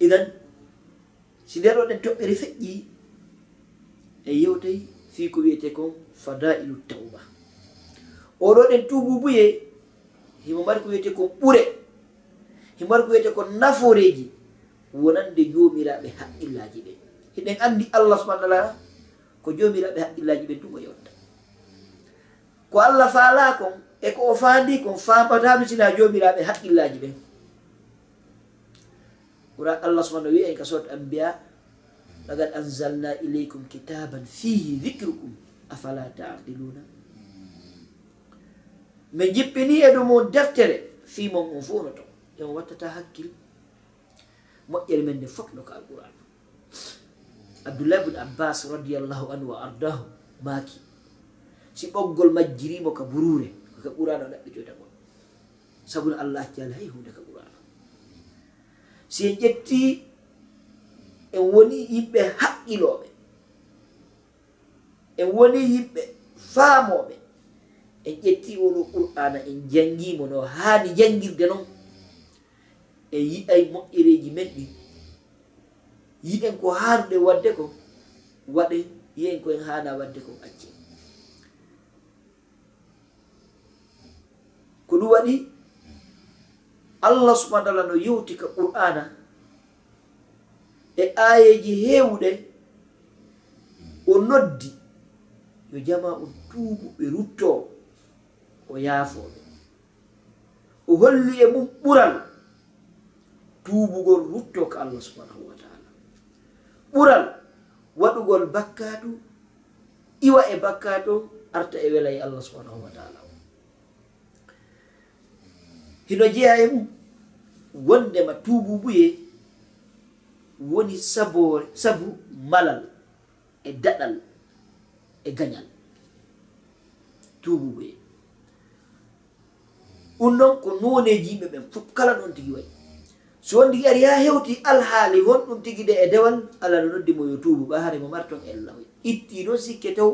idan si nden ɗen toɓɓere feƴƴi e yewtay fii ko wiyete kon fadailu tawba. Oɗo ɗen tububuye himo mari ko wiyete kon ɓure himo mari ko wiyete kon naforeji wonande jomiraɓe haqqillaji ɓe hiɗen andi allah subahana taala ko jomiraɓe haqqillaji ɓe ɗum yewta ko allah faala kon e ko o faandi kon famatano sina jomiraɓe haqqillaji ɓen ɓura allah subahana wi en ka sort ambiya lagad anzalna ileykum kitaban fihi dicrukum afala taqiluna? Min jippini e ɗum deftere fimon on fo noto en wattata hakkil moƴƴere men nde fof no ko alqouran abdoullah bne abbas radiallahu anhu wa ardahu maaki. Si ɓoggol majjirimo ka burure koka ɓurano o ɗaɓɓitoytagol sabuno allah accala hay hunde ka si en ƴetti en woni yimɓe haqqilooɓe en woni yimɓe faamooɓe e en ƴetti oɗo qur'ana en janngimo no haani janngirde noon en yiɗay moƴƴereeji men ɗi yiɗen ko haanuɗe wadde ko waɗe yiyen koen haana wadde ko acce. Ko ɗum waɗi allah subahana taala no yewti ka qur'ana e ayeji heewɗe o noddi yo jama o tuubu ɓe rutto o yaafoɓe o holli e mum ɓural tuubugol rutto ka allah subhanahu wa taala. Ɓural waɗugol bakkatu iwa e bakkato arta e wela e allah subhanahu wa taala. hino jeeya e mum? Wondema tububuye woni sabore sabu malal e daɗal e gañal. Tububuye ɗum noon ko noneji yimɓe ɓen fof kala ɗon tigi wayi. So won tigi ari ha hewti alhaali honɗum tigi de e dewal allah no noddi mo yo tuubu ɓa haare mo marton ellah itti noon sikke taw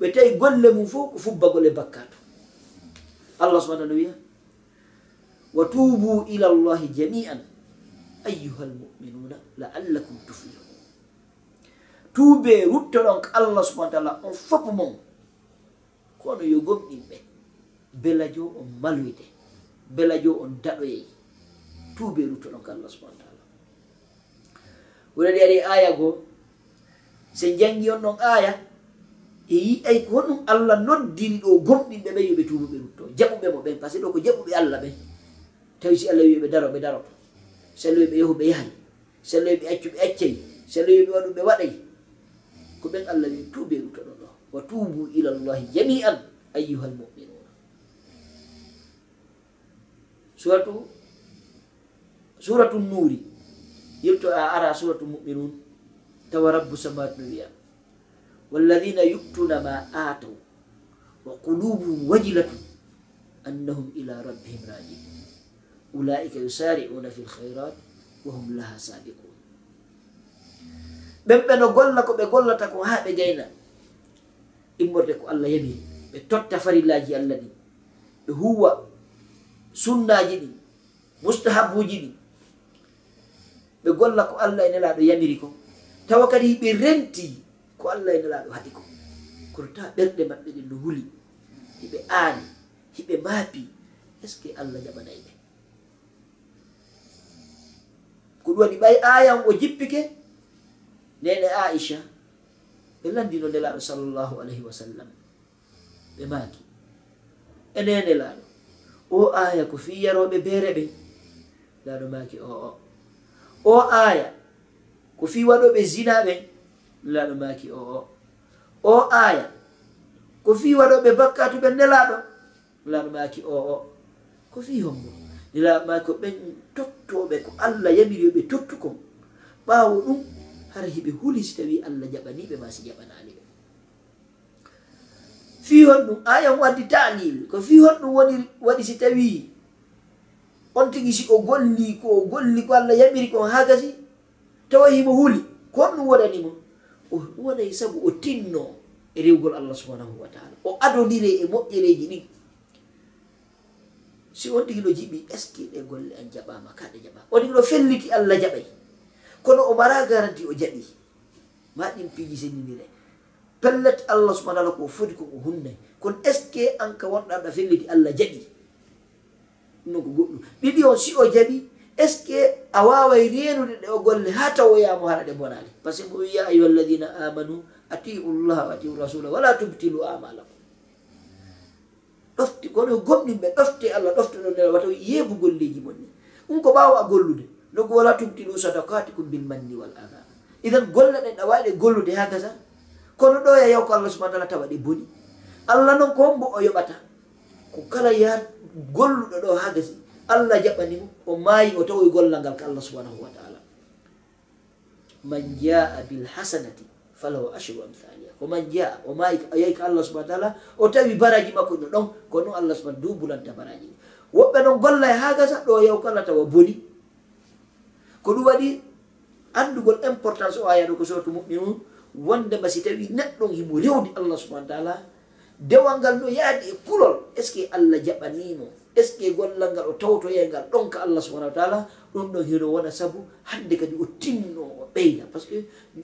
ɓe tawi golle mum fof ko fubbagol e bakkato allah subahana no wiya wa tubu ila llahi jami'an ayuha lmuminuna laallakum tuflihun tuube ruttoɗon ko allah subahana taala on fof mon kono yo gomɗinɓe belajo on maloyde belajo on daɗoyey tuube ruttoɗon ko allah subahana taala wonani ari aya goo se jangi on ɗon aya e yi'ay ko honɗum allah noddiri ɗo gomɗinɓe ɓe yoɓe tubuɓe rutto jaɓuɓe mo ɓen par ce que ɗo ko jaɓuɓe allah ɓen tawi si allah wi ɓe daro ɓe daro. Si allah wi ɓe yahu ɓe yahay si allah wi ɓe accu ɓe accay. Si allah wi ɓe waɗu ɓe waɗay. Ko ɓen allah wi tuube ɗum toɗon ɗo. Wa tubu ila llahi jami an ayuha lmuminuna suratu suratu nuuri. Yilto a ara suratu muminun? Tawa rabbu samawat no wiya walladina yuktuna ma ataw wa qulubuhum wajilatun annahum ila rabbihim rajiun ulaika yusari'una fi lkhairat wahum laha sabiqun ɓen ɓe no golla ko ɓe gollata ko ha ɓe gayna immorde ko allah yabi ɓe totta farillaji allah ɗi ɓe huwa sunnaji ɗi mustahabuji ɗi ɓe golla ko allah e nelaɗo yamiri ko tawa kadi ɓe renti ko allah e nelaɗo haɗi ko kono tawa ɓerɗe maɓɓe ɗe no huli hiɓe aani hiɓe maapi est ce que allah jaɓanayɓe ko ɗum waɗi ɓay ayan o jippike? Nene aicha ɓe landino nelaɗo sallllahu alayhi wa sallam. Ɓe maaki. E nene laaɗo o aya ko fi yaroɓe beere ɓe. Laaɗo maaki o o. O aya ko fi waɗoɓe zina ɓe. Laaɗo maaki o o. O aya ko fi waɗoɓe bakkatuɓe nelaɗo laaɗo maaki o o. Ko fi hombo nelaɗo maaki ko ɓen tottoɓe ko allah yamiri yoɓe tottu kon ɓawo ɗum hara hiɓe huli si tawi allah jaɓaniɓe ma si jaɓanani fi hon ɗum ayan waddi talil ko fi hon ɗum woni waɗi si tawi on tigi si o golli ko o golli ko allah yamiri kon ha gasi tawa himo huli. Ko on ɗum waɗanimo o waɗay saabu o tinno e rewgol allah subhanahu wa taala. O adodire e moƴƴereji ɗin. si on tigi ɗo jiɓi est ce que ɗe golle an jaɓama ka ɗe jaɓama on tigi ɗo felliti allah jaɓay. Kono o mara garanti o jaɓi. Ma ɗin piiji senidire pellet allah subahana ala ko foti koko hunnay. Kono est ce que an ka wonɗa ɗa felliti allah jaɓi? Ɗum noon ko goɗɗum. Ɗiɗi on si o jaɓi est ce que a waway renude ɗe o golle ha tawoyamo hara ɗe bonali par ce que mo wi ya ayuha alladina amanu atiu llah wa atiu rasula wala tubtilu amalakum ɗofti kono gomɗin ɓe ɗofti allah ɗoftuno nder wata yeebu golleji mon ni ɗum ko ɓawa a gollude. Nokku wala tubtilu sadakati kum bil manni wal ana idan golle ɗen ɗa wawiɗe gollude ha gasa kono ɗo ya yaw ko allah subahana taala tawa ɗe boni. Allah noon ko hombo o yoɓata ko kala ya golluɗo ɗo ha gasi allah jaɓanimo o maayi o tawoy gollal ngal ko allah subhanahu wa taala. Man jaa bilhasanati falahu ashru amthal. oman jiya o yeyko allah subahana taala o tawi baraji makko no ɗon ko noon allah subahana du bulanta baraji. Ɗi woɓɓe noon golla e ha gasa ɗo yaw kala tawa boni ko ɗum waɗi andugol importance o ayano ko sortu muminun wondema si tawi neɗɗon himo rewdi allah subahana taala dewal ngal no yaadi e kulol est ce que allah jaɓanino est ce que gollal ngal o tawtoye ngal ɗon ka allah subahana wa taala ɗum ɗon hino wona saabu hande kadi o tinno o ɓeyda par ce que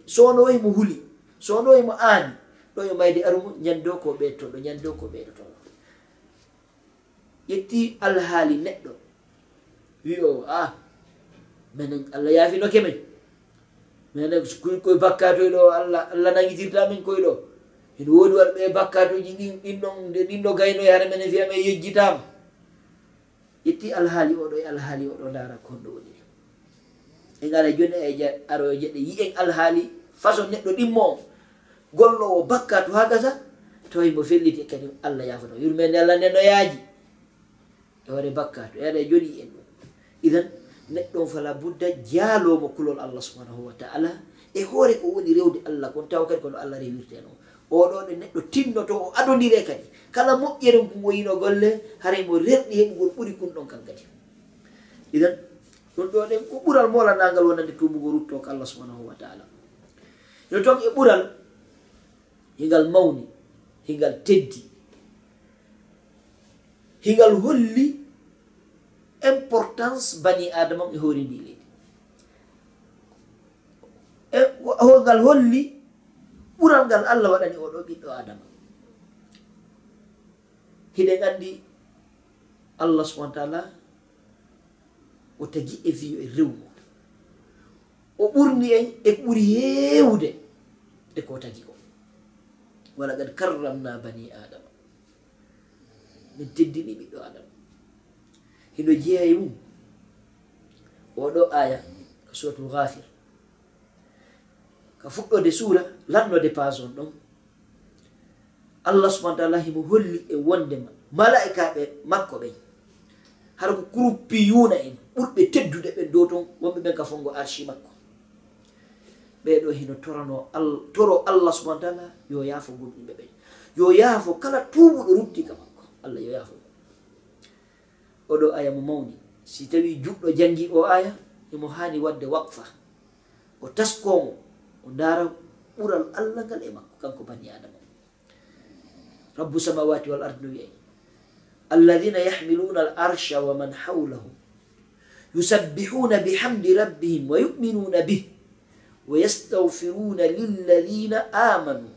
sowno wayi mo huuli so ɗo emo aani ɗo e yo mayde armu ñando ko ɓe toɗo ñando ko ɓeɗo ƴetti alhaali neɗɗo. Wi o a ah, minen allah yaafinoke men minen koye bakkatoye ɗo allah allah nangitirta min koye ɗo. Ene woodi warɓe bakkatoji ɗin ɗinɗon nde ɗinɗo gaynoye hara minen fiyame yejjitama ƴetti alhaali oɗo e alhaali oɗo ndara konɗo woni. E gara joni e aroyo e jeɗɗe yi en alhaali façon neɗɗo ɗimmo o gollowo bakka to ha gasa tawi mo felliti kadi allah yafano yurmede allah nde no yaaji e waɗe bakka to yaɗa e joɗi en ɗum. Idan neɗɗon fala budda jaalomo kulol allah subhanahu wa taala e hoore ko woni rewde allah kon tawa kadi kono allah rewirte en oɗo ɗe neɗɗo tinnoto o adodire kadi. Kala moƴƴere ngum woyino golle haray mo rerɗi heɓugol ɓuri kun ɗon kan kadi. Idan ɗum ɗo ɗen ko ɓural molanagal wonande tumugo rutto ko allah subhanahu wa taala. No ton e ɓural hingal mawni hingal teddi. Hingal holli importance bani adama e hoori ndi leydi. E ngal holli ɓural ngal allah waɗani oɗo ɓiɗɗo adama. Hiɗen andi allah subahana taala o tagi e wiyo e rewmo o ɓurni en e ko ɓuri heewde e ko tagi wala gad karramna bani adama min teddini ɓiɗɗo adama hino jeeya e mum oɗo aya ko suratul gafir ka fuɗɗode suura lannode pas on ɗon. Allah subahana taala himo holli e wondema mala'ikaɓe makko ɓen hara ko kuruppi yuna en ɓurɓe teddude ɓen dow ton wonɓe ɓen ka fongo archi makko. ɓeɗo hino torano toro allah subahana taala yo yaafo gumɗiɓe ɓe. Yo yaafo kala tubuɗo rutti ka makko. Allah yo yaafo. Oɗo aya mo mawni. Si tawi juɗɗo jangi o aya emo hani wadde waqfa. O taskomo o ndara ɓural allah ngal e makko kanko bani adama rabbu samawati wal ard no wiyay alladina yahmiluna al arsha wa man hawlahu. Yusabbihuna bihamdi rabbihim wa yuminuna bih wa yastaufiruna lilladina amanu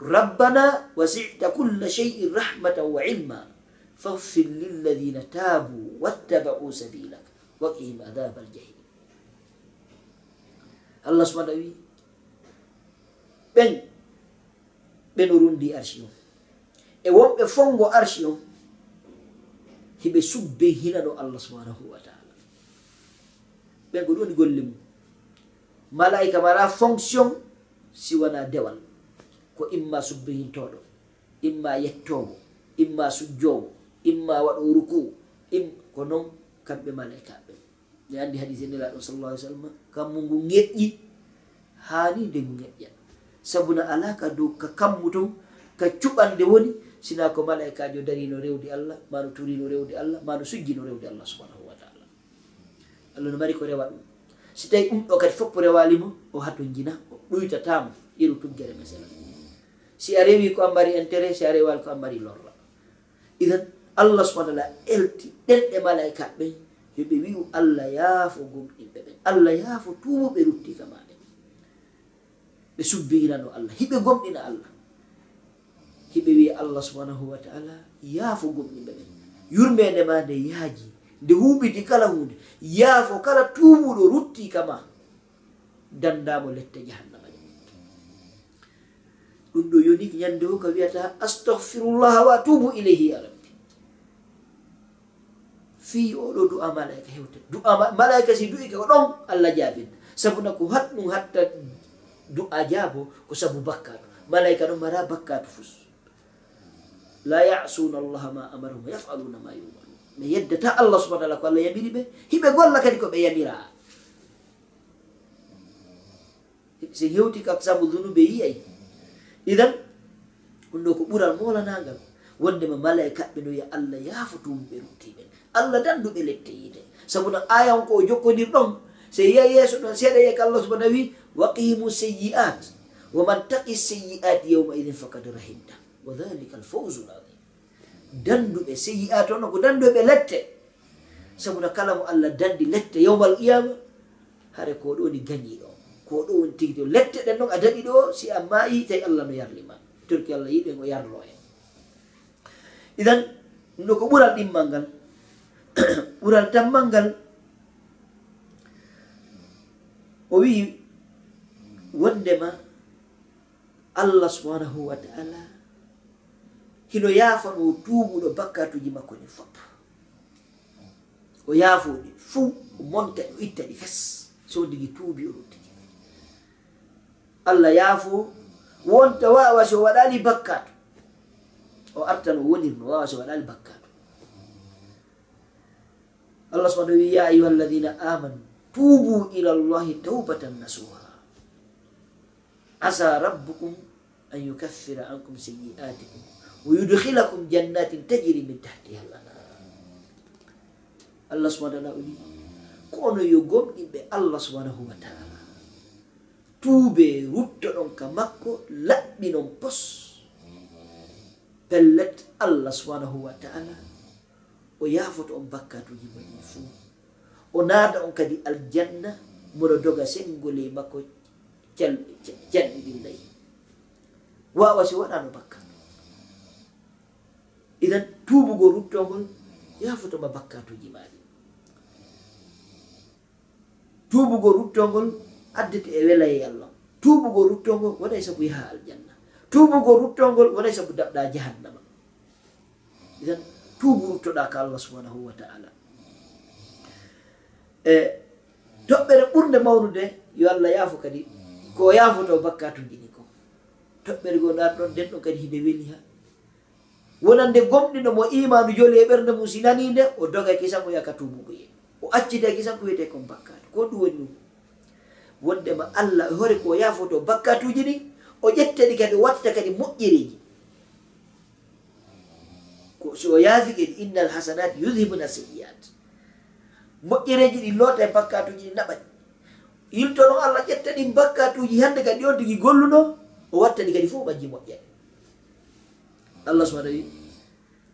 rabbana wasita kulla sheyin rahmatan wa ilma فاغفر للذين tabu wattabau sabilak waqihim adaba aljahim allah سبحانه wi ɓen ɓeno rundi arshi on e wonɓe fongo arshi on hiɓe subbe hinaɗo allah subhanahu wa taala. Ɓen ko ɗum woni golle mum. malaika mara fonction siwana dewal. Ko imma subbihintoɗo imma yettowo imma sujjowo imma waɗo ruku im ko noon kamɓe malaikaɓe. Ne andi hadise nelaɗo sallallah alih sallam kammu ngu ŋeƴƴi hani de ngu ŋeƴƴa sabuna ala ka dow ka kammu ton ka cuɓande woni sina ko malaikajo darino rewdi allah mano turino rewdi allah mano sujjino rewdi allah subhanahu wa taala. Allah no mari ko rewa ɗum. si tawi ɗum ɗo kadi foppo rewalimo o hato jina o ɗoytatamo iru tuggere masala si a rewi ko ambari mbari intérêt si a rewali ko ambari lorra idan allah subahana taala elti ɗenɗe malaikaɓe yoɓe wiu allah yaafo gomɗinɓe ɓen allah yaafo tumoɓe ruttika maɓe ɓe subbinano allah hiɓe gomɗina allah. Hiɓe wi allah subhanahu wa taala yaafo gomɗinɓe ɓen yurmede ma nde yaaji nde huɓiti kala hunde yaafo kala tuumuɗo rutti kama dandamo lette jahannama. Ɗum ɗo yoni ñande o ka wiyata astahfirullah wa tubu ileyhi ya rabbi. Fi oɗo du'a malaika hewte du'a malaika si du'ika ko ɗon allah jaabinta. Sabuna ko hatɗum hatta du'a jaabo ko sabu bakkaɗo malaika ɗon mara bakkaɗo fus. La yasuna allaha ma amarahum yafaluna ma yumar ɓe yeddata allah subhana tala ko allah yaɓiri ɓe. Hiɓe golla kadi ko ɓe yaɓira so hewti ko aksabu dunube yiyay. Idan ɗum ɗo ko ɓural molanagal wondema malaikaɓɓe no ya allah yaafotum ɓe ruttiɓen allah danduɓe lette yide sabu no ayan ko o jokkodir ɗon so yiya yeeso ɗon seeɗa yeka allah subahana wi waqimu seyi'at wa man taqi seyi'at yawma idin fakad rahimta wa dhalika alfawzu l danduɓe seyi'a toon no ko danduɓe lette. Sabuna kala mo allah dandi lette yawmal qiyama hare ko ɗoni gañiɗo ko ɗo woni tigi lette ɗen ɗon a daɗi ɗo si a mayi tawi allah no yarlima torki allah yiɗe o yarlo en. Idan no ko ɓural ɗimmal ngal ɓural tammal ngal o wii wondema allah subhanahu wa taala hino yaafa ɗo tuumuɗo bakkatuji makko ɗin fop o yaafo ɗi fuu o monta ɗi o itta ɗi fes. So digi tuubi o ɗuttigi allah yaafo wonta wawa so waɗani bakkatu o artan o wonirno wawa so waɗani bakkatu allah subahana wi ya ayuha alladina amanu tubu ila llahi taubatan nasuha asa rabbukum an yukaffira ankum seyi'atikum ويدخلكم جنات min tahtiha lanar allah subhana taala وتعالى kono yo gomɗinɓe allah subhanahu wa taala. Tuube ruttoɗon ka makko laɓɓinon pos. Pellet allah subhanahu wa taala o yaafoto on bakkatuji moɗon e fuu. O naada on kadi aljanna moɗo doga sengole makko calɗiɗillayi wawa si waɗano bakkat idan tubugo ruttogol yafotoma bakkatuji maɗi tubugo ruttogol addete e wela e allah tubugo ruttogol wonay sabu yaha aljanna. Tubugo ruttogol wonay sabu daɓɗa jahannama. Idan tubu ruttoɗa ka allah subhanahu wa taala. E toɓɓere ɓurde mawnude yo allah yaafo kadi ko yaafoto bakkatuji ni ko. Toɓɓere go ndan ɗon nden ɗon kadi hide weli ha wonande gomɗino mo imanu joli e ɓernde mum si nani o doga e kisa mo yaka tumugoye o accita e kisa ko wiyete kon bakkatu ko ɗum woni ɗum? Wondema allah e hore ko yafoto bakkatuji ɗi o ƴettaɗi kadi watta kadi moƴƴiriji so o yaafi en innal hasanat yudhibuna seyiyat moƴƴereji ɗi loota e bakkatuji ɗi naɓaɗi yiltono allah ƴetta ɗi bakkatuji hande kadi ɗi on tigi golluno o watta ɗi kadi fof ɓajji moƴƴere. allah subahana wi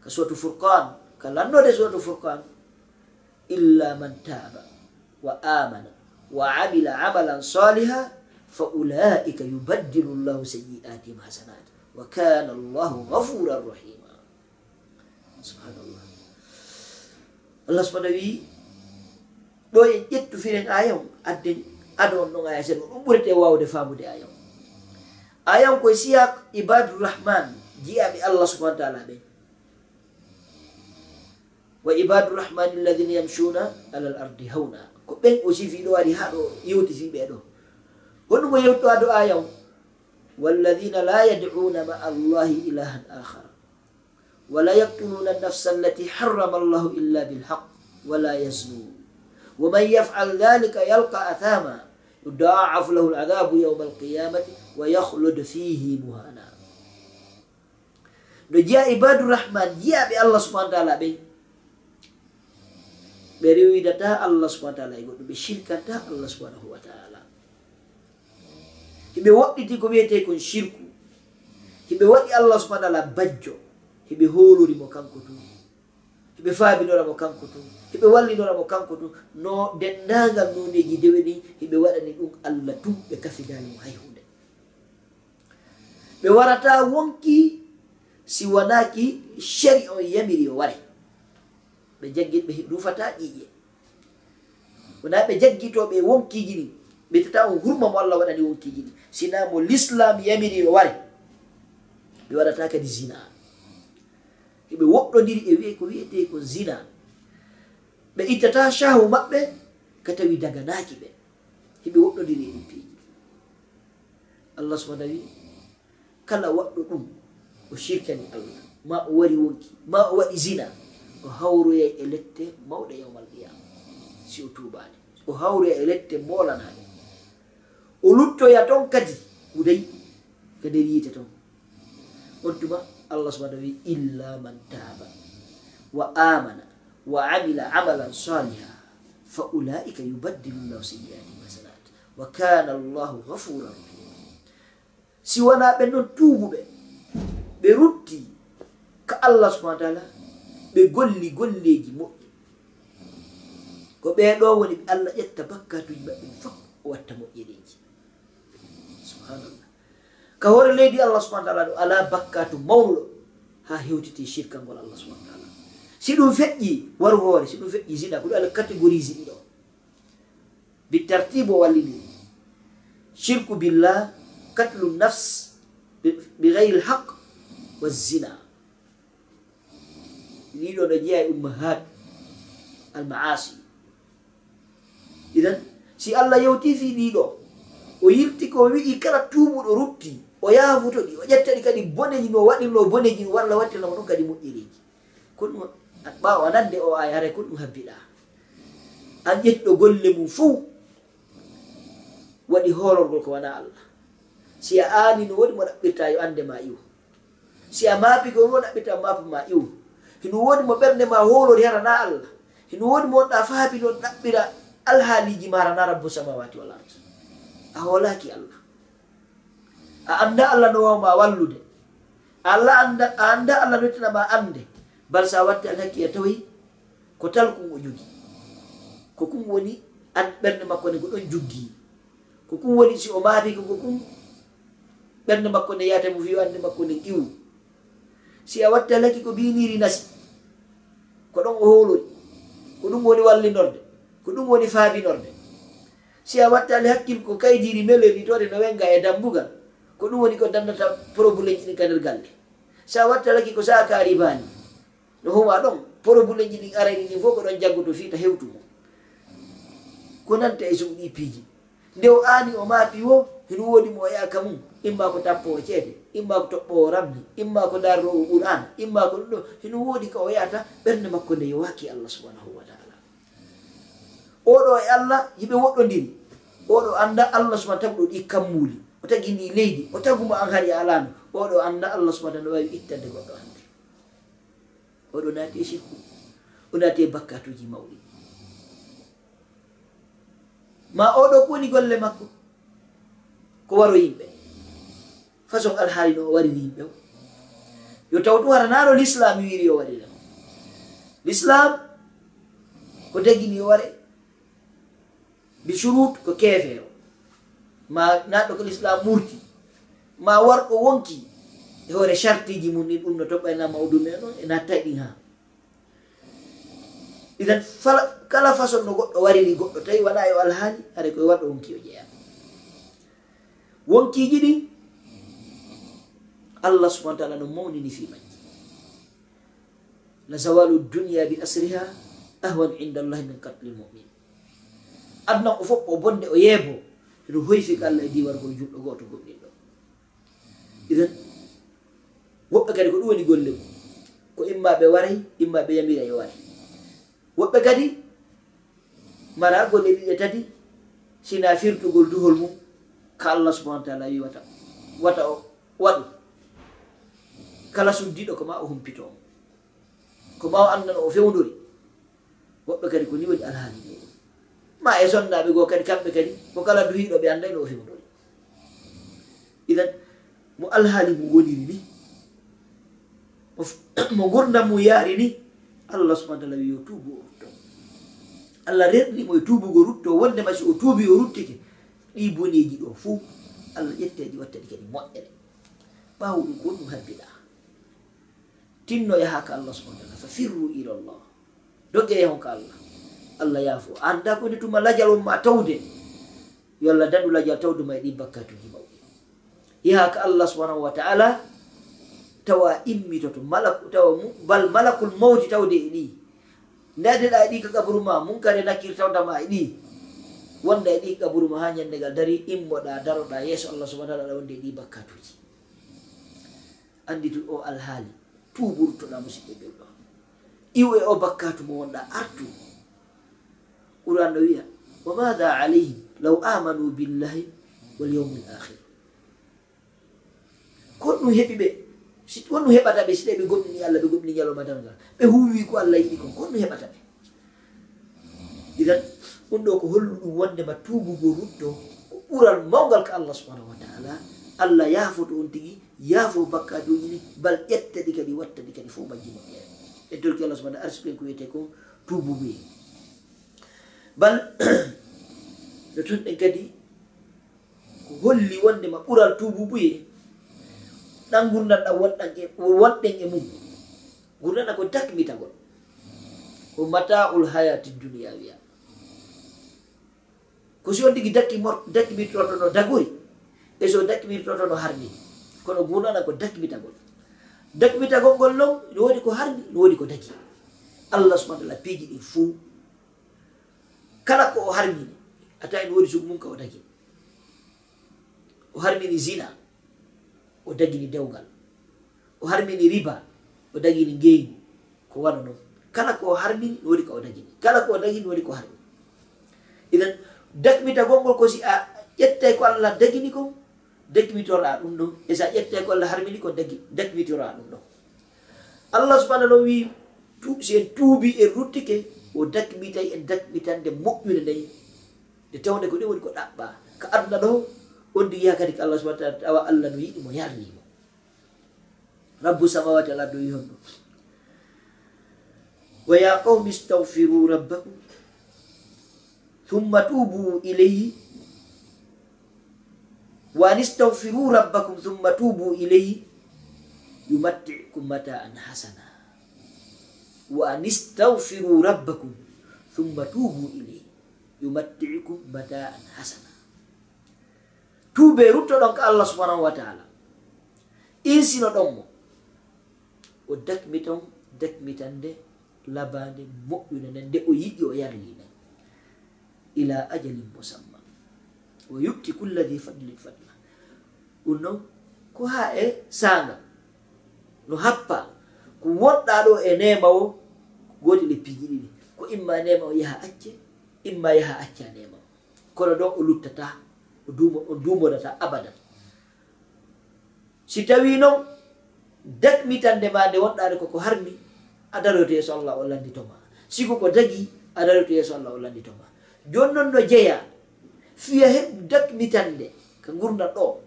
ka suwatu furqan ka lanndode suwatu furqan illa man taba wa amana wa amila amalan saliha fa ulaika yubaddilu llahu sayi'atihim hasanat wa kana allahu gafuran rahima subhanallah allah subahana wi ɗo en ƴettu firen ayam adden adon ɗon aya seɗo ɗum ɓurete wawde famude ayam ayam koye siyak ibadurahman jiyaɓe allah subhana taala ɓe. Wa ibadurrahmani alladina yamshuna ala l ardi hawna. Ko ɓen aussi fiɗo wari ha ɗo yewtifi ɓe ɗo hoɗumo yewtowa do ayaw walladina la yad'una ma allahi ilahan akhara ولا يقتلون النفس التي حرم الله إلا بالحق ولا يزنون ومن يفعل ذلك يلقى أثاما يضاعف له العذاب يوم القيامة ويخلد فيه مهانا no jiya ibadurrahman yiyaɓe allah subahana taala ɓe. Ɓe rewidata allah subahana taala e goɗɗo ɓe shirkata allah subhanahu wa taala. Hiɓe woɗɗiti ko wiyete kon shirku. Hiɓe waɗi allah subahana taala bajjo. Hiɓe holurimo kanko tu. Heɓe faabinoramo kanko tun heɓe wallinoramo kanko tun no dendagal noneji dewe ɗi heɓe waɗani ɗum allah tun ɓe kafidalimo hay hunde ɓe warata wonki si wonaki sheri on yamiri o ware ɓe jaggin ɓe rufata ƴiƴe. Wona ɓe jaggitoɓe wonkiji ɗi ɓe tata on hurma mo allah waɗani wonkiji ɗi. Sina mo l'islam yamiri o ware ɓe waɗata kadi zina. Eɓe woɗɗodiri e wiye ko wiyete ko zina. Ɓe ittata chahu maɓɓe ka tawi daganaki ɓe. Heɓe woɗɗodiri e ɗin piiji allah subahana wi kala waɗɗo ɗum. o shirkani allah ma o wari wonki ma o waɗi zina o hawroyay e lette mawɗe yawmal qiyama si o tubani o hawroya e lette molanani o luttoya toon kadi hudayi ka nder yiite toon on tuma allah subahana wi illa man taba wa amana wa amila amalan saliha fa ulaika yubaddilu llahu sayiati hasanat wa kana allahu gafura rahima si wona ɓen noon tuubuɓe ɓe rutti ka allah subahana taala ɓe golli golleji moƴƴi. Ko ɓeɗo woni ɓe allah ƴetta bakkatuji maɓɓe fof o watta moƴƴeɗeji subhanallah. Ka hoore leydi allah subahana taala ɗo ala bakkatu mawnuɗo ha hewtiti shirka ngol allah subahana taala. Si ɗum feƴƴi waru hoore si ɗum feƴƴi ziɗa ko ɗum allah catégorise ɗiɗo bi tartibo o shirku billah katlu nafs bi gayri l wa zina. Ɗiɗo no jeeya e ummahat almaasi idan si allah yewti fi ɗiɗo o yirti ko wi'i kala tuumuɗo rutti o yaafuto ɗi o ƴetta ɗi kadi boneji no waɗirno boneji walla wattirnamo ɗum kadi moƴƴiriji ko ɗum ɓawa nande o ay hara ko ɗum habbiɗa. An ƴettiɗo golle mum fuu waɗi hororgol ko wona allah. Si a aani no woɗi mo ɗaɓɓirta yo ande ma iwa. si a maapi ko noon ɗaɓɓita maapu ma iw hino woodi mo ɓernde ma hoolori harana allah. Hino woodi mo wonɗa faabi noon ɗaɓɓira alhaaliji ma harana rabbu samawati wal ard. A hoolaki allah. A annda allah no wawma wallude. Allah anda a annda allah no ande bal sa watti alhakki a tawi ko talkum o jogi. Ko kum woni an ɓernde makko ne ko ɗon juggi ko kum woni si o maabiko ko kum ɓernde makko ne yeyata mo fiyo ande makko ne iwu. si a watta laki ko biniri nasi ko ɗon o holori ko ɗum woni wallinorde ko ɗum woni faabinorde. Si a watta ali hakkil ko kaydiri melelitore no wenga e dambugal ko ɗum woni ko dandata probleji ɗin ka nder galle. Sa wattalaki ko sakari bani no huma ɗon probléme ji ɗin arani ɗin fof ko ɗon jaggoto fiita hewtumo ko nanta e suuɗi piiji. Nde o aani o maapi wo hino woodi mo o yaaka mum imma ko tappo o ceede. imma ko toɓɓo ramni imma ko daarnowo qur'an imma ko ɗum hino woodi ka o yahata ɓernde makko nde yowaki allah subhanahu wa taala. Oɗo e allah yiɓe woɗɗodiri oɗo annda allah subana tagi ɗo ɗi kammuuli o tagini leydi o tagumo an hari alano oɗo annda allah subana no wawi ittande goɗɗo hande oɗo naati e sirku o naati e bakkatuji mawɗi. Ma oɗo ko woni golle makko ko waro yimɓe. façon alhaali no o warini yimɓe o yo taw ɗum waranaro l'islam wiri o waɗira l'islam ko dagini yo ware bi surut ko keefeero ma naɗɗo ko l'islam murti ma warɗo wonki e hoore chartiji mum ni ɗum no toɓɓaynama mawdume noon e natta ɗin ha idan kala façon no goɗɗo wariri goɗɗo tawi waɗa yo alhaali hare koye waɗɗo wonki o jeeyama wonkiji ɗin allah subahana taala no mawnini fi majji. La zawalu dunia bi asriha ahwan inda allahi min katli lmumin adna o fof o bonde o yeebo eno hoyfi ko allah e diwargol kono julɗo goto goɗɗinɗo iɗen woɓɓe kadi ko ɗum woni golle mum ko imma ɓe waray imma ɓe yamira e waray. Woɓɓe kadi mara golle ɗiɗe tati sina firtugol duhol mum ka allah subahana taala wiwata wata o waɗu. kala suddiɗo ko ma o humpito mo ko ma o anndana o fewdori woɓɓe kadi ko ni woni alhaali meɗen ma e sonnaɓe goo kadi kamɓe kadi ko kala duhiɗo ɓe anndayno o fewdori idan mo alhaali mo woniri ni mo gurdam mo yaari ni allah subahana taala wi yo tuubu o rutto. Allah renɗimo e tuubugo rutto wonde masi o tuubi o ruttike ɗi boneji ɗo fuu allah ƴetteɗi wattaɗi kadi moƴƴere. Ɓaawo ɗum ko won ɗum habbiɗa tinno yahaka allah subahana taala fa firru ila llah doƴƴa yahon ka allah. Allah yaafo anda ko tuma lajal on ma tawde. Yo allah daɗu lajal tawde ma e ɗi bakkatuji mawɗi. Yahaka allah subahanahu wa taala tawa immitoto tawa bal malakul mawti tawde e ɗi. Ndadeɗa e ɗi ka kaburu ma munkare nakkir tawdama e ɗi. Wonda e ɗi kaburu ma ha ñandegal dari immoɗa daroɗa yeeso allah subahana taala wonde e ɗi bakkatuji andi tu o alhaali. tuɓurtoɗa musidɓe belɗo iwe o bakkatu mo wonɗa artu. Qur'an ɗo wiya wa mada alayhim law amanu billahi walyawmi l akhir ko ɗum heɓi ɓe won ɗum heɓata ɓe siɗa ɓe gomɗini allah ɓe gomɗini ñaloma dangal ɓe huwi ko allah yiɗi kon ko ɗum heɓata ɓe idan ɗum ɗo ko hollu ɗum wondema tubugo rutto ko ɓural mawgal ko allah subhanahu wa taala allah yaafoto on tigui yaafo bakkaduji ɗi bal ƴetta ɗi kadi watta ɗi kadi fo majjini ɓeere e dolki allah subahana arsuɓen ko wiyete ko tubuɓe bal no tonɗen kadi ko holli wondema ɓural tububuye ɗan gurdan ɗan wonɗan e wonɗen e mum. Gurdana ko dakmitagol. Ko mata'ul hayati duniya wiya ko si on tigi dakki dakkimirtoto no dagori e so dakkimirtoto no harni. kono guurno ko dakbitagol. Dakbitagol ngol non no woodi ko hardi no woodi ko daki. Allah subahana taala piiji ɗin fuu. Kala ko o harmini a tawi no woodi sugu mum ka o dagi o harmini zina o dagini dewgal. O harmini riba o dagini ngeygu ko wano noon kala ko o harmini no woodi ka o dagini kala ko o dagini no woodi ko harmini idan dakbitagol ngol ko si a ƴettay ko allah dagini kon dekkwitora ɗum ɗon e sa ƴette ko allah harmini ko dekkwitora ɗum ɗon allah subahana no wi si en tuubi en ruttike o dakmitay en dakmitande moƴƴude nayi nde tawde ko ɗi woni ko ɗaɓɓa. Ko aduna ɗo on di kadi ko allah subahana taala tawa allah no yiɗi mo yarnimo. Rabbu samawati ala do wi hon ɗo. Wa ya qawmi stawfiru rabbakum thumma tubu ilayhi wa an istahfiru rabbakum thumma tubu ilayhi yumatti'kum mataan hasana wa an istahfiru rabbakum thumma tubu ilayhi yumatti'kum mataan hasana tuube ruttoɗon ko allah subhanahu wa taala insino ɗon mo o dakmiton dakmitande labande moƴƴunande nde o yiɗi o yarlina ila ajalin mosamma o yuɓti kulla di fadlin fadla. Ɗum noon ko ha e sanga no happa ko wonɗa ɗo e nema o goti leppiji ɗiɗi. Ko imma nema o yaha acce imma yaha acca nema o. Kono ɗon o luttata o dumodata abadan. Si tawi noon dakmitande ma nde wonɗade koko harmi a daroto yeeso allah o landitoma sigo ko dagi a daroto yeeso allah o landitoma joni noon no jeeya fiya heɓ dakmitande ka gurdam ɗo.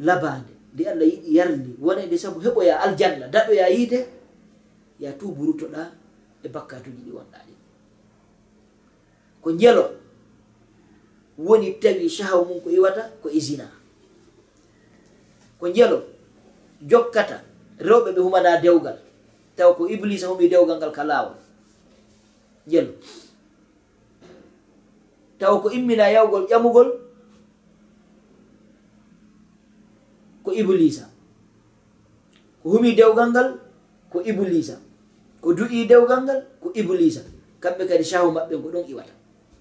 Labande nde allah yiɗi yarni wonede saabu heɓoya aljanna daɗoya yiide ya tuburutoɗa e bakkatuji ɗi wonɗa ɗi. Ko jelo woni tawi sahaw mum ko iwata ko e isina ko jelo jokkata rewɓe ɓe humana dewgal taw ko iblisa humi dewgal ngal ka laawol. Jelo taw ko immina yawgol ƴamugol ko iblisa. Ko humi dewgal ngal ko iblisa. Ko du'i dewgal ngal ko iblisa. Kamɓe kadi sahu maɓɓe ko ɗon iwata.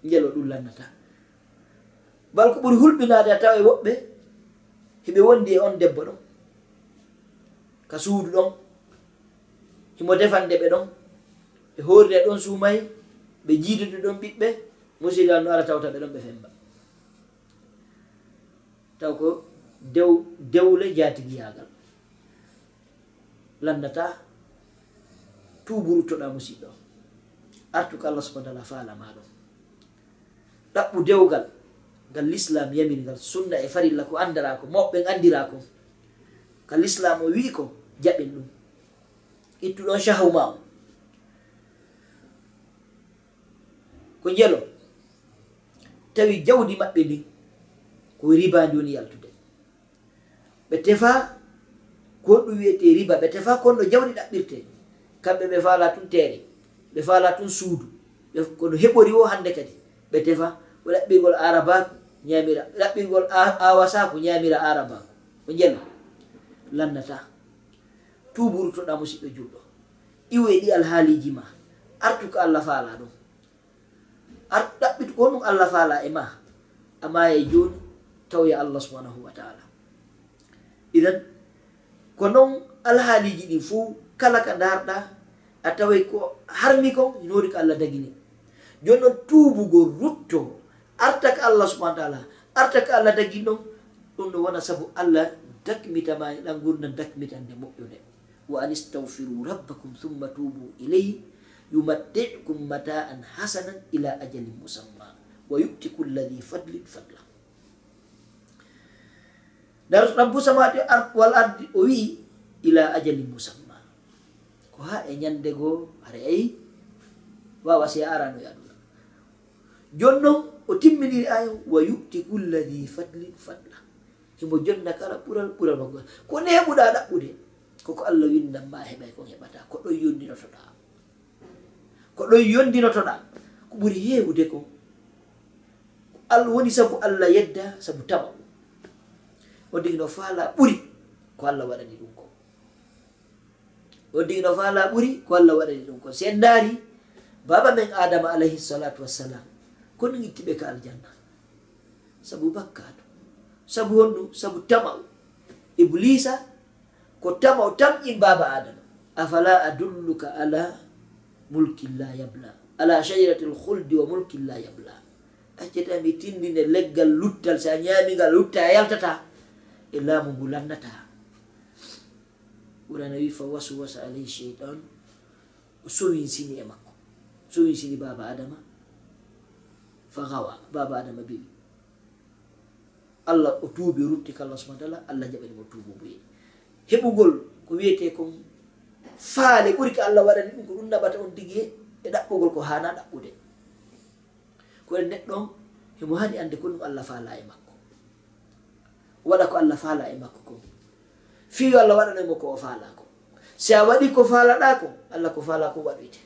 Jelo ɗum lannata. Bal ko ɓuri hulɓinade a tawa e woɓɓe heɓe wondi e on debbo ɗon. Ka suudu ɗon. Himo defande ɓe ɗon. Ɓe horrida ɗon suumayi ɓe jiidude ɗon ɓiɓɓe. musigal no ara tawta ɓe ɗon ɓe femba. Taw ko dew dewle jatigiyagal landata tuburutoɗa musidɗo artu ko allah subahana taala faalama ɗon ɗaɓɓu dewgal ngal l'islam yamingal sunna e farilla ko andara ko moɓɓe andira ko ka l'islam o wi ko jaɓen ɗum. Ittuɗon chahu ma o ko jelo tawi jawdi maɓɓe ndi ko riba ndi woni yaltude. Ɓe tefa kon ɗum wiyete riba ɓe tefa konno jawdi ɗaɓɓirte. Kamɓe ɓe fala tun teere ɓe fala tun suudu kono heɓori o hande kadi. Ɓe tefa o ɗaɓɓirgol arabaku ñamira ɗaɓɓirgol awasaku ñamira arabaku o njelu lannata. Tuburutoɗa musidɗo julɗo iwe ɗi alhaaliji ma artu ko allah faala ɗum. ar ɗaɓɓit ko ɗum allah faala e ma amma e joni tawya allah subhanahu wa taala. Idan ko noon alhaaliji ɗi fo kala ka darɗa a taway ko harmi kon nori ko allah dagini. Joni noon tuubugo rutto arta ko allah subahana taala arta ko allah dagini ɗon ɗum ɗo wona sabu allah dakmitama e ɗan gurna dakmitande moƴƴude. Wa an istawfiru rabbakum thumma tubu ileyhi yumatti'ukum mata'an hasanan ila ajalin musamma wa yu'ti kulladhi fadlin fadla dar rabbu samawati wal ardi o wi ila ajalin musamma. Ko ha e nyande go hare ayi wawa si arano e jonnon o timminiri aya wa yu'ti kulladhi fadlin fadla himo jonna kala ɓural ɓural makko. Ko ne ɗaɓɓude koko allah windanma heɓay ko heɓata ko ɗon yonndinotoɗa ko ɗon yondinotoɗa ko ɓuri heewude ko. Allah woni sabu allah yedda sabu tawa. Wodde ino faala ɓuri ko allah waɗani ɗum ko. Wodde ino faala ɓuri ko allah waɗani ɗum ko. Sen daari baba men adama alayhi salatu wassalam ko ɗum ittiɓe ka aljanna. Sabu bakkaɗo sabu honɗum sabu tama'u iblisa ko tama'u tamƴin baba adama afala adulluka ala mulkin la yabla. Ala shajarati lhuldi wa mulkin la yabla. Accata mi tindine leggal luttal sa ñamigal lutta a yaltata e laamu ngu lannata. Ɓurana wi fa waswasa alayhi cheytan o sowinsini e makko. Sowinsini baba adama fa gawa baba adama bewi allah o tuubi rutti ka allah subahana taala allah jaɓanimo tuubo boye heɓugol ko wiyete kon faale ɓuri ko allah waɗani ɗum ko ɗum naɓata on tigi e ɗaɓɓugol ko hana ɗaɓɓude. Koye neɗɗo himo hani ande ko ɗum allah faala e makko. Waɗa ko allah faala e makko ko. Fiyo allah waɗanemo ko o faala ko si a waɗi ko faalaɗa ko allah ko faala ko waɗoyte.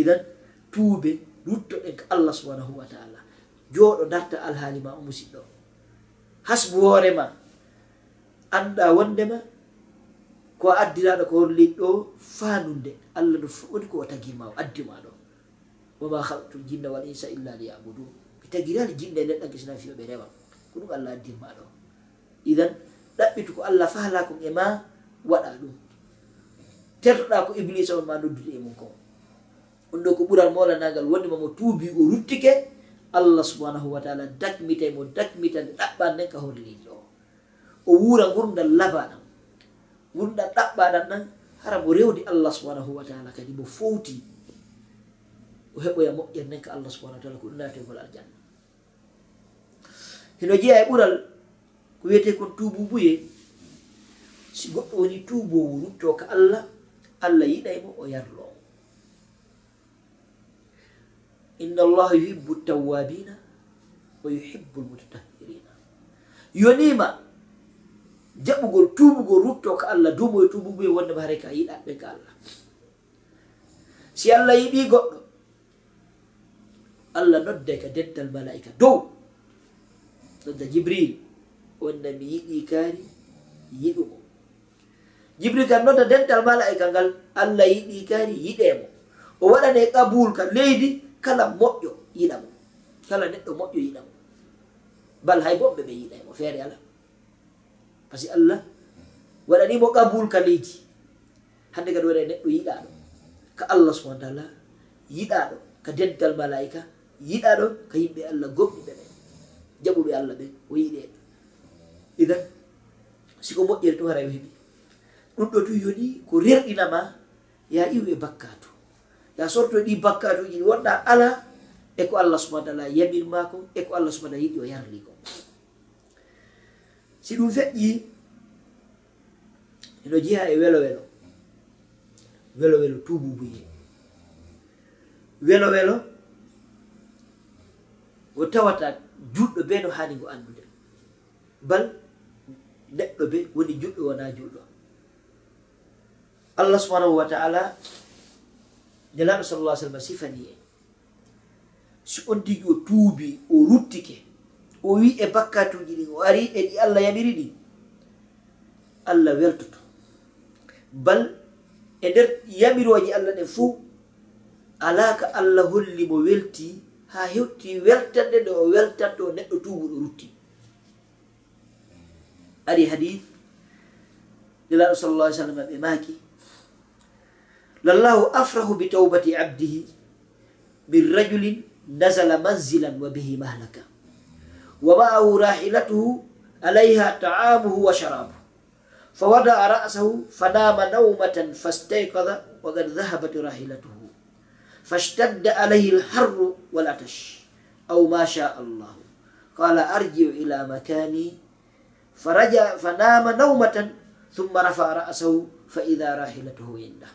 Idan tuube ruttoɗen ko allah subhanahu wa taala. Jooɗo darta alhaali ma o musidɗo hasbu hoorema annda wondema ko addiraɗo ko horli ɗo fanunde allah no woni ko o tagima o addima ɗo. Wama haltu jinna wal insa illa liyabudun. Ɓe tagirani jinɗe neɗɗanke sina fiyo ɓe rewa. Ko ɗum allah addima ɗo. Idan ɗaɓɓitu ko allah faala kon e ma waɗa ɗum. Tertoɗa ko iblisa on ma noddude e mum ko. On ɗo ko ɓural molanagal wondema mo tuubi o ruttike allah subhanahu wa taala dakmitay mo dakmitande ɗaɓɓan nden ka horlini ɗo o wuura gurdal labaɗam wonɗa ɗaɓɓaɗan ɗan hara mo rewdi allah subhanahu wa taala kadi mo fowti o heɓoya moƴƴan nden ka allah subhanahu wa taala ko ɗum nategol aljanna. Hino jeeya e ɓural ko wiyete kon tububuye si goɗɗo woni tubowo rutto ka allah allah yiɗaymo o yarlo inna allaha yuhibbu tawabina wa yuhibbu lmutatahirina yonima jaɓugol tuubugol rutto ka allah duuɓo e tuubugo e wondema hare ka yiɗatɓe ka allah. Si allah yiɗi goɗɗo allah nodde ka dental malaika dow. Nodda jibril wonna mi yiɗi kaari yiɗumo jibril kam nodda dental malaika ngal allah yiɗi kaari yiɗemo o waɗane qabul ka leydi kala moƴƴo yiɗamo. Kala neɗɗo moƴƴo yiɗamo. Bal hay boɓɓe ɓe yiɗaymo feere ala par ce que allah waɗanimo qabul ka leydi. Hande kadi waɗa neɗɗo yiɗaɗo. Ka allah subahana taala yiɗaɗo. Ka dental malaika yiɗaɗo. Ka yimɓe allah gomɗiɓe ɓe jaɓuɓe allah ɓe o yiɗeɓe idan siko moƴƴere to hara o heeɓi ɗum ɗo tun yoni ko rerɗinama ya iw e bakkatu. Ya sorto ɗi bakkatuji ɗi wonɗa ala e ko allah subahana taala yamirma ko e ko allah subahana yiɗi o yarli ko. si ɗum feƴƴi eno jeeha e welo welo welo welo tububuye welo welo o tawata juɗɗo be no hani ngo anndude. Bal neɗɗo be woni juɗɗo wona juɗɗo allah subhanahu wa taala nelaɗo sallallah sallam sifani en si on tigi o tuubi o ruttike o wi e bakkatuji ɗi o ari e ɗi allah yaɓiri ɗi allah weltoto. Bal e nder yaɓiroji allah ɗe fuu alaka allah holli mo welti ha hewti weltanɗe nde o weltanto neɗɗo tubuɗo rutti. Ari hadith nelaɗo sallallah ai sallam ɓe maaki. Lallahu afrahu bi tawbati abdihi min rajulin nasala manzilan wa bihi mahlaka. wa ma'ahu ومعه راحلته عليها طعامه وشرابه. فوضع رأسه فنام نومة فاستيقظ وقد ذهبت راحلته. فاشتد عليه الحر والعطش. أو ما شاء الله. قال أرجع إلى مكاني. فرجع فنام نومة ثم رفع رأسه فإذا راحلته عنده.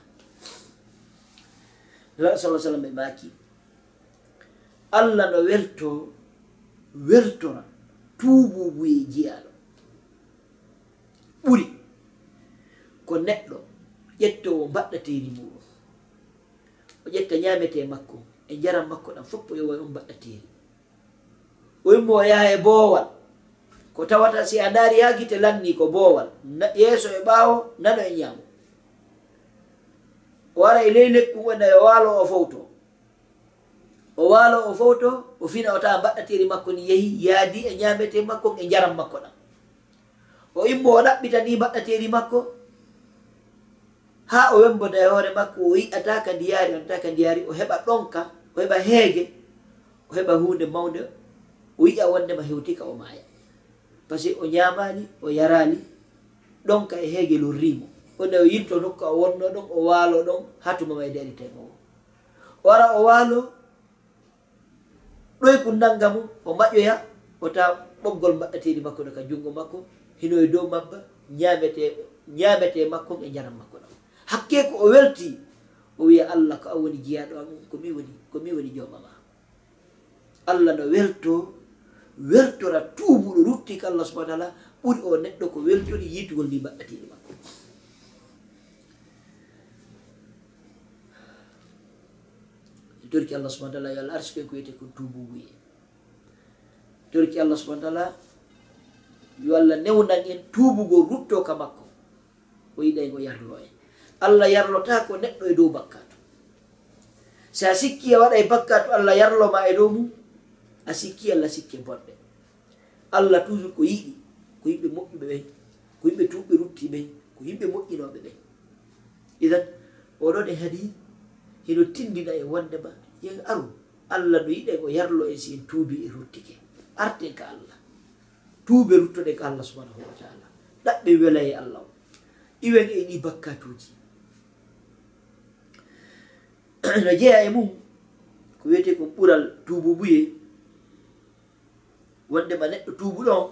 صلى الله عليه وسلم ماكي. الله نويرتو wertora tuububuye jiyaɗo. Ɓuri. Ko neɗɗo ƴettowo mbaɗɗateri muɗum o ƴetta ñamete makko e jaram makko ɗan foppo yo way on mbaɗɗateri oymo o yaha e boowal. Ko tawata si a daari ha gite lanni ko boowal. Yeeso e ɓaawo nano e ñaamo. O wara e ley lekku wona e waalo o fowto. o waalo o fowto o fina o tawa mbaɗɗatiri makko ni yehi yaadi e ñaamete makko e jaram makko ɗam. O immo o ɗaɓɓita ni mbaɗɗateri makko ha o wemboda e hoore makko o yi'ata ka ndiyaari on ta ka ndiyaari o heɓa ɗonka o heɓa heege o heɓa hunde mawde o yi'a wondema hewtika o maaya. Par ce que o ñamani o yarali ɗonka e heege lorrimo onde o yinto nokku o wonno ɗon o waalo ɗon hatumama e deritemo o ara o waalo ɗoy ko nanga mum o maƴoya o tawa ɓoggol mbaɗateɗi makko ɗo ka junngo makko hino e dow mabba ñamete ñamete makko e jaram makko ɗam hakke ko o welti o wiya allah ko an woni jiyaɗo amum ko min woni komi woni jomama allah no welto weltora tuubuɗo rutti ko allah subahana taala ɓuri o neɗɗo ko weltori yitugol ndi mbaɗɗatiɗi makko. dorki allah subahana taala yo allah arsi arsuke ko wiyete ko duububuye dorki allah subahana taala yo allah newnan en tuubugo rutto ka makko o yiɗay ngo yarlo en. Allah yarlota ko neɗɗo e dow bakkatu si a sikki a waɗa e bakkatu allah yarloma e dow mum a sikki allah sikki e bonɗe allah toujours ko yiɗi ko yimɓe moƴƴuɓe ɓen ko yimɓe tuɓɓe rutti ɓen ko yimɓe moƴƴinoɓe ɓen idan oɗon e hadis hiɗo tindina e wondema yen aru allah no yiɗen o yarlo en si en tuubi e ruttike. Arten ka allah. Tuube ruttoɗe ka allah subhanahu wa taala. Ɗaɓɓe wela e allah o. Iwen e ɗi bakkatuji no jeeya e mum ko wiyete ko ɓural tuububuye wonde ma neɗɗo tuubuɗo on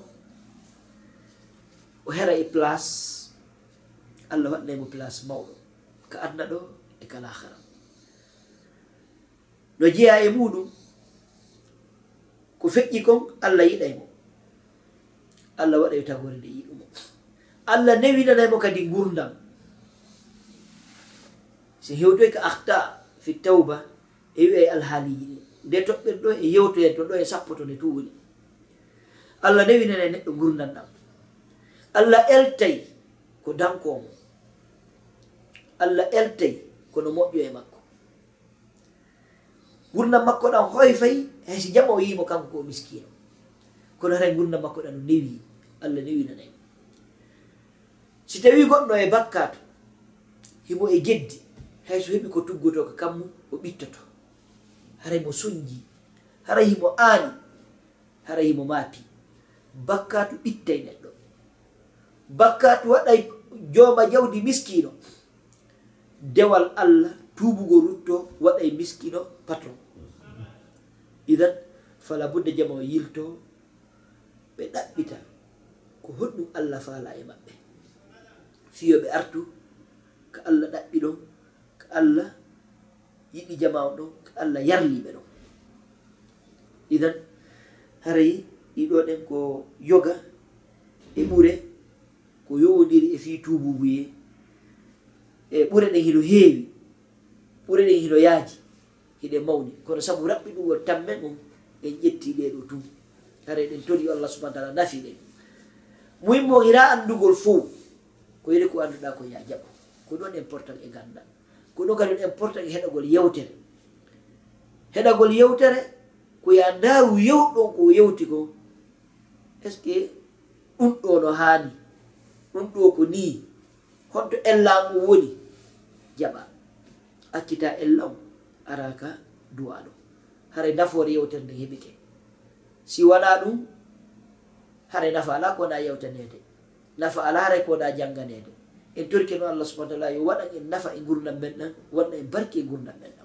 o hera e place. Allah waɗnaymo place mawɗo. Ka adna ɗo e kala hara no jeeya e muɗum ko feƴƴi kon allah yiɗay mo. Allah waɗay tagore nde yiɗumo. Allah newinanaymo kadi gurdam. So hewtoy ko ahta fi tawba e wi'ay alhaaliji ɗi. Nde toɓɓen ɗo e yewtoyen to ɗo e sappo to nde tuwoni allah newinanay neɗɗo gurdam ɗam. Allah eltay ko dankomo allah eltay kono moƴƴo e makko. gurdam makko ɗam hoy fayi haysi jama o yimo kanko ko miskino kono hatan gurdam makko ɗan no newi allah newinanay si tawi goɗɗo e bakkato himo e geddi hay so heɓi ko tuggoto ko kammu o ɓittoto. Haray mo soñji haray himo aani haray himo maapi bakkatu ɓittay neɗɗo. Bakkatu waɗay jooma jawdi miskino dewal allah tuubugo rutto waɗay miskino patron. idan fala budde jama o yilto ɓe ɗaɓɓita ko hoɗɗum allah faala e maɓɓe. Fiyoɓe artu ko allah ɗaɓɓi ɗon ko allah yiɗi jama o ɗon ko allah yarliɓe ɗon idan haray ɗiɗo ɗen ko yoga e ɓure ko yowodiri e fi tububuye e ɓure ɗen hino heewi ɓure ɗen hino yaaji. hiɗe mawni. Kono sabu raɓɓi ɗum won tamme mum en ƴetti ɗeɗo tum hara eɗen toli allah subahana taala nafi ɗen. Muhimmo ira anndugol fo ko yiɗi ko annduɗa ko ya jaɓo ko ɗon important e ganda ko ɗon kadi important e heɗagol yewtere. Heɗagol yewtere ko ya ndaaru yewɗon ko yewti ko est ce que ɗum ɗo no haani? Ɗum ɗo ko ni honto ellam woni jaɓa. Accita ellam araka duwaɗo haray nafoore yewtere nde heɓike si wala ɗum haray nafa ala ko na yewtanede nafa ala haray ko na jannganede en torki no allah subahana taala yo waɗan en nafa e gurdam men ɗan waɗna en barki e gurdam men.